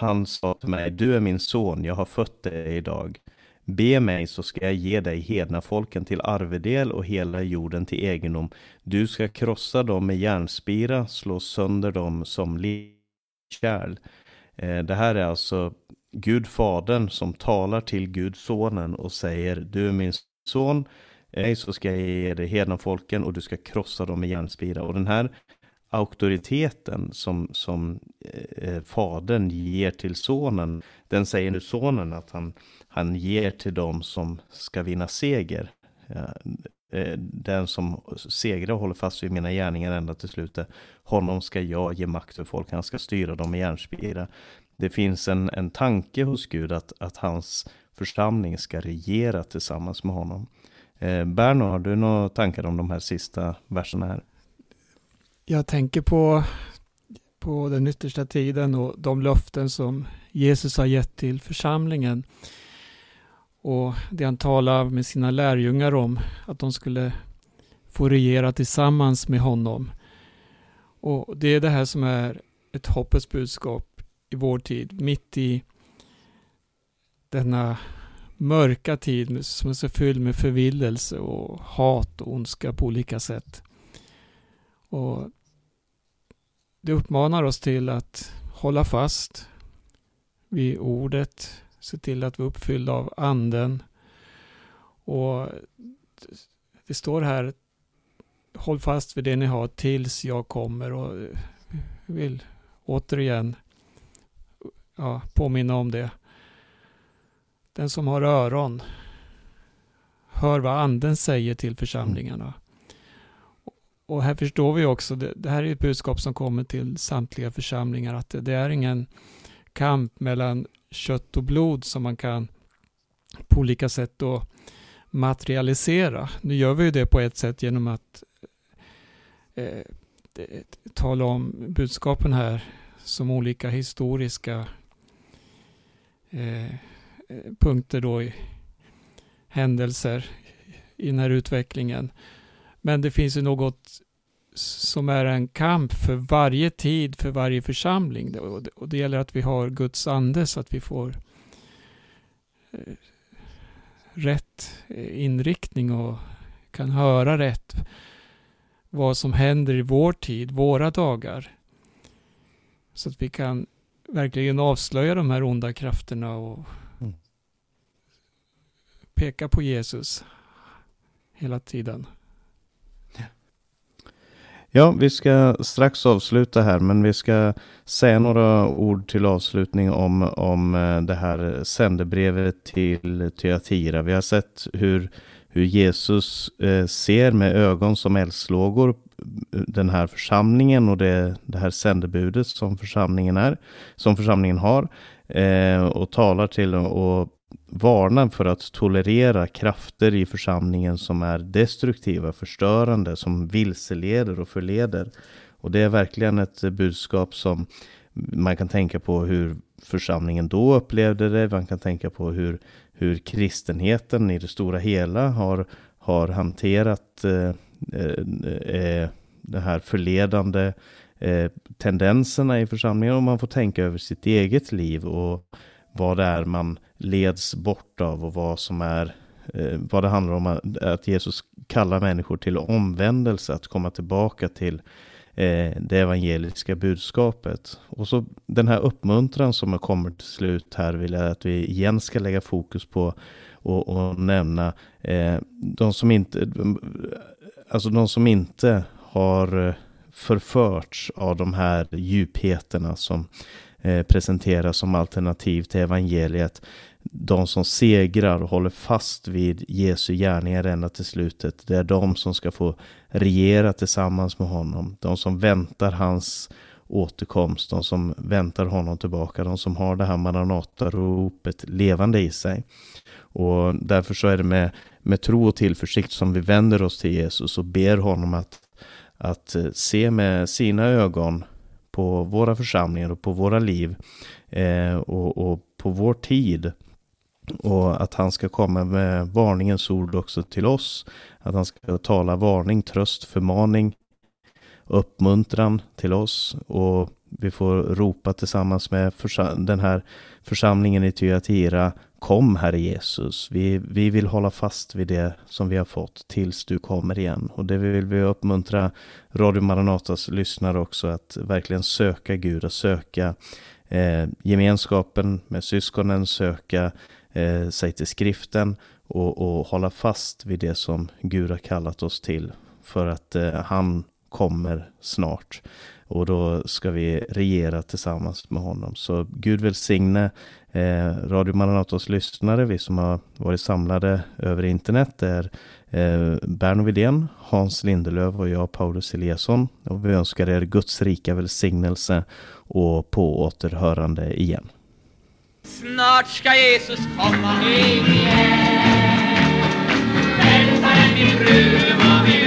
Han sa till mig, du är min son, jag har fött dig idag. Be mig så ska jag ge dig hedna folken till arvedel och hela jorden till egendom. Du ska krossa dem med järnspira, slå sönder dem som kärl. Eh, det här är alltså Gud Fadern som talar till Gud Sonen och säger Du är min son, så ska jag ge dig hedna folken och du ska krossa dem med järnspira. Och den här auktoriteten som, som eh, eh, fadern ger till sonen, den säger nu sonen att han, han ger till dem som ska vinna seger. Eh, den som segrar och håller fast vid mina gärningar ända till slutet, honom ska jag ge makt för folk, han ska styra dem med järnspira. Det finns en, en tanke hos Gud att, att hans församling ska regera tillsammans med honom. Eh, Berno, har du några tankar om de här sista verserna här? Jag tänker på, på den yttersta tiden och de löften som Jesus har gett till församlingen. Och det han talar med sina lärjungar om, att de skulle få regera tillsammans med honom. Och det är det här som är ett hoppets budskap i vår tid, mitt i denna mörka tid som är så fylld med förvillelse och hat och ondska på olika sätt. Och det uppmanar oss till att hålla fast vid ordet, se till att vi är uppfyllda av anden. Och det står här, håll fast vid det ni har tills jag kommer och jag vill återigen ja, påminna om det. Den som har öron hör vad anden säger till församlingarna. Och här förstår vi också, det, det här är ett budskap som kommer till samtliga församlingar, att det, det är ingen kamp mellan kött och blod som man kan på olika sätt då materialisera. Nu gör vi ju det på ett sätt genom att eh, tala om budskapen här som olika historiska eh, eh, punkter då i händelser i den här utvecklingen. Men det finns ju något som är en kamp för varje tid, för varje församling. Och det gäller att vi har Guds ande så att vi får eh, rätt eh, inriktning och kan höra rätt vad som händer i vår tid, våra dagar. Så att vi kan verkligen avslöja de här onda krafterna och peka på Jesus hela tiden. Ja, vi ska strax avsluta här, men vi ska säga några ord till avslutning om, om eh, det här sändebrevet till Tyatira. Vi har sett hur, hur Jesus eh, ser med ögon som eldslågor eh, den här församlingen och det, det här sändebudet som församlingen är, som församlingen har och talar till och varnar för att tolerera krafter i församlingen som är destruktiva, förstörande, som vilseleder och förleder. Och det är verkligen ett budskap som man kan tänka på hur församlingen då upplevde det. Man kan tänka på hur, hur kristenheten i det stora hela har, har hanterat eh, eh, eh de här förledande eh, tendenserna i församlingen och man får tänka över sitt eget liv och vad det är man leds bort av och vad som är eh, vad det handlar om att Jesus kallar människor till omvändelse, att komma tillbaka till eh, det evangeliska budskapet. Och så den här uppmuntran som har kommit till slut här vill jag att vi igen ska lägga fokus på och, och nämna eh, de som inte, alltså de som inte har eh, förförts av de här djupheterna som Eh, presenteras som alternativ till evangeliet. De som segrar och håller fast vid Jesu gärningar ända till slutet. Det är de som ska få regera tillsammans med honom. De som väntar hans återkomst, de som väntar honom tillbaka, de som har det här Maranata-ropet levande i sig. Och därför så är det med, med tro och tillförsikt som vi vänder oss till Jesus och ber honom att att eh, se med sina ögon på våra församlingar och på våra liv eh, och, och, på vår tid. Och att han ska komma med varningens ord också till oss. Att han ska tala varning, tröst, förmaning, uppmuntran till oss. Och vi får ropa tillsammans med den här församlingen i Tyatira Kom Herre Jesus, vi, vi vill hålla fast vid det som vi har fått tills du kommer igen. Och det vill vi uppmuntra Radio Maranatas lyssnare också att verkligen söka Gud, att söka eh, gemenskapen med syskonen, söka eh, sig till skriften och, och hålla fast vid det som Gud har kallat oss till. För att eh, han kommer snart. Och då ska vi regera tillsammans med honom. Så Gud välsigne eh, Radio Maranatos lyssnare, vi som har varit samlade över internet, är eh, Berno Widén, Hans Lindelöv och jag, Paulus Eliasson. Och vi önskar er Guds rika välsignelse och på återhörande igen. Snart ska Jesus komma igen. Frälsaren min brud var med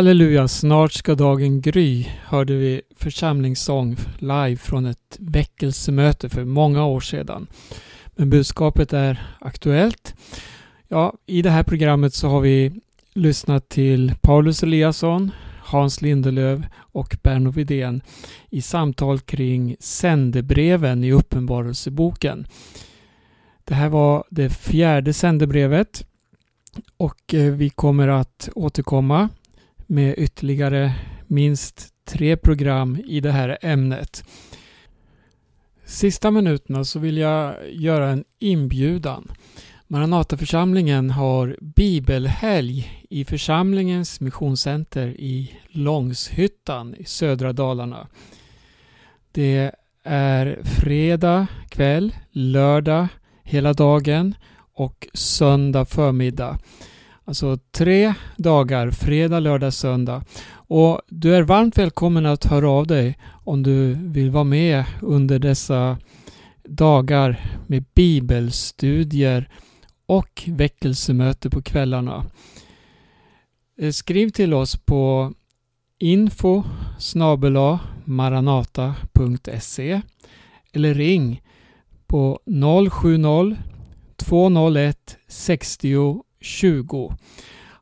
Halleluja, snart ska dagen gry, hörde vi församlingssång live från ett väckelsemöte för många år sedan. Men budskapet är aktuellt. Ja, I det här programmet så har vi lyssnat till Paulus Eliasson, Hans Lindelöv och Berno Widén i samtal kring sändebreven i Uppenbarelseboken. Det här var det fjärde sändebrevet och eh, vi kommer att återkomma med ytterligare minst tre program i det här ämnet. Sista minuterna så vill jag göra en inbjudan. Maranataförsamlingen har bibelhelg i församlingens missionscenter i Långshyttan i södra Dalarna. Det är fredag kväll, lördag hela dagen och söndag förmiddag. Alltså tre dagar, fredag, lördag, söndag. Och du är varmt välkommen att höra av dig om du vill vara med under dessa dagar med bibelstudier och väckelsemöte på kvällarna. Eh, skriv till oss på info maranata.se eller ring på 070 201 60 20.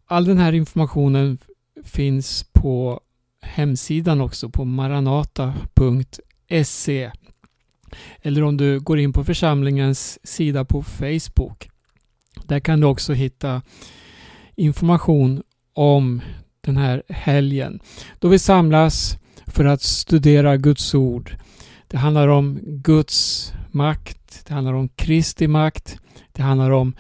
All den här informationen finns på hemsidan också på maranata.se eller om du går in på församlingens sida på Facebook. Där kan du också hitta information om den här helgen då vi samlas för att studera Guds ord. Det handlar om Guds makt, det handlar om Kristi makt, det handlar om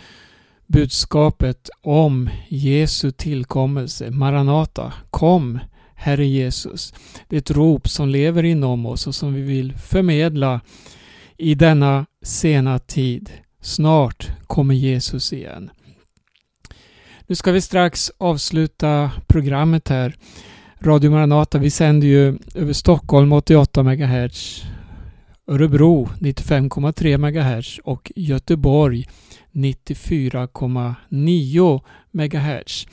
budskapet om Jesu tillkommelse, Maranata, kom Herre Jesus. Det är ett rop som lever inom oss och som vi vill förmedla i denna sena tid. Snart kommer Jesus igen. Nu ska vi strax avsluta programmet här. Radio Maranata, vi sänder ju över Stockholm 88 MHz, Örebro 95,3 MHz och Göteborg 94,9 MHz.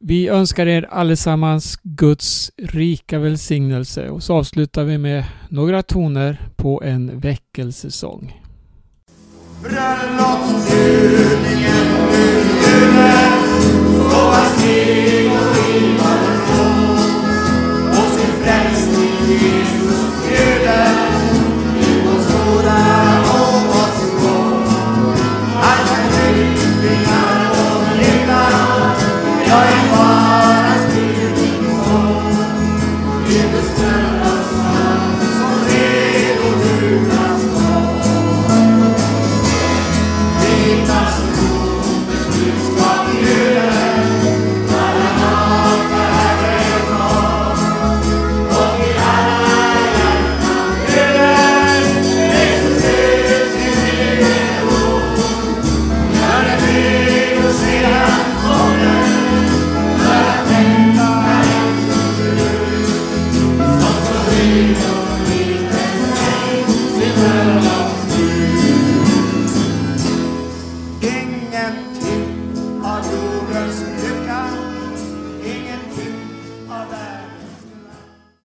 Vi önskar er allesammans Guds rika välsignelse och så avslutar vi med några toner på en väckelsesång. Bröllopsbjudningen nu över och hans steg och och sin frälsning Jesus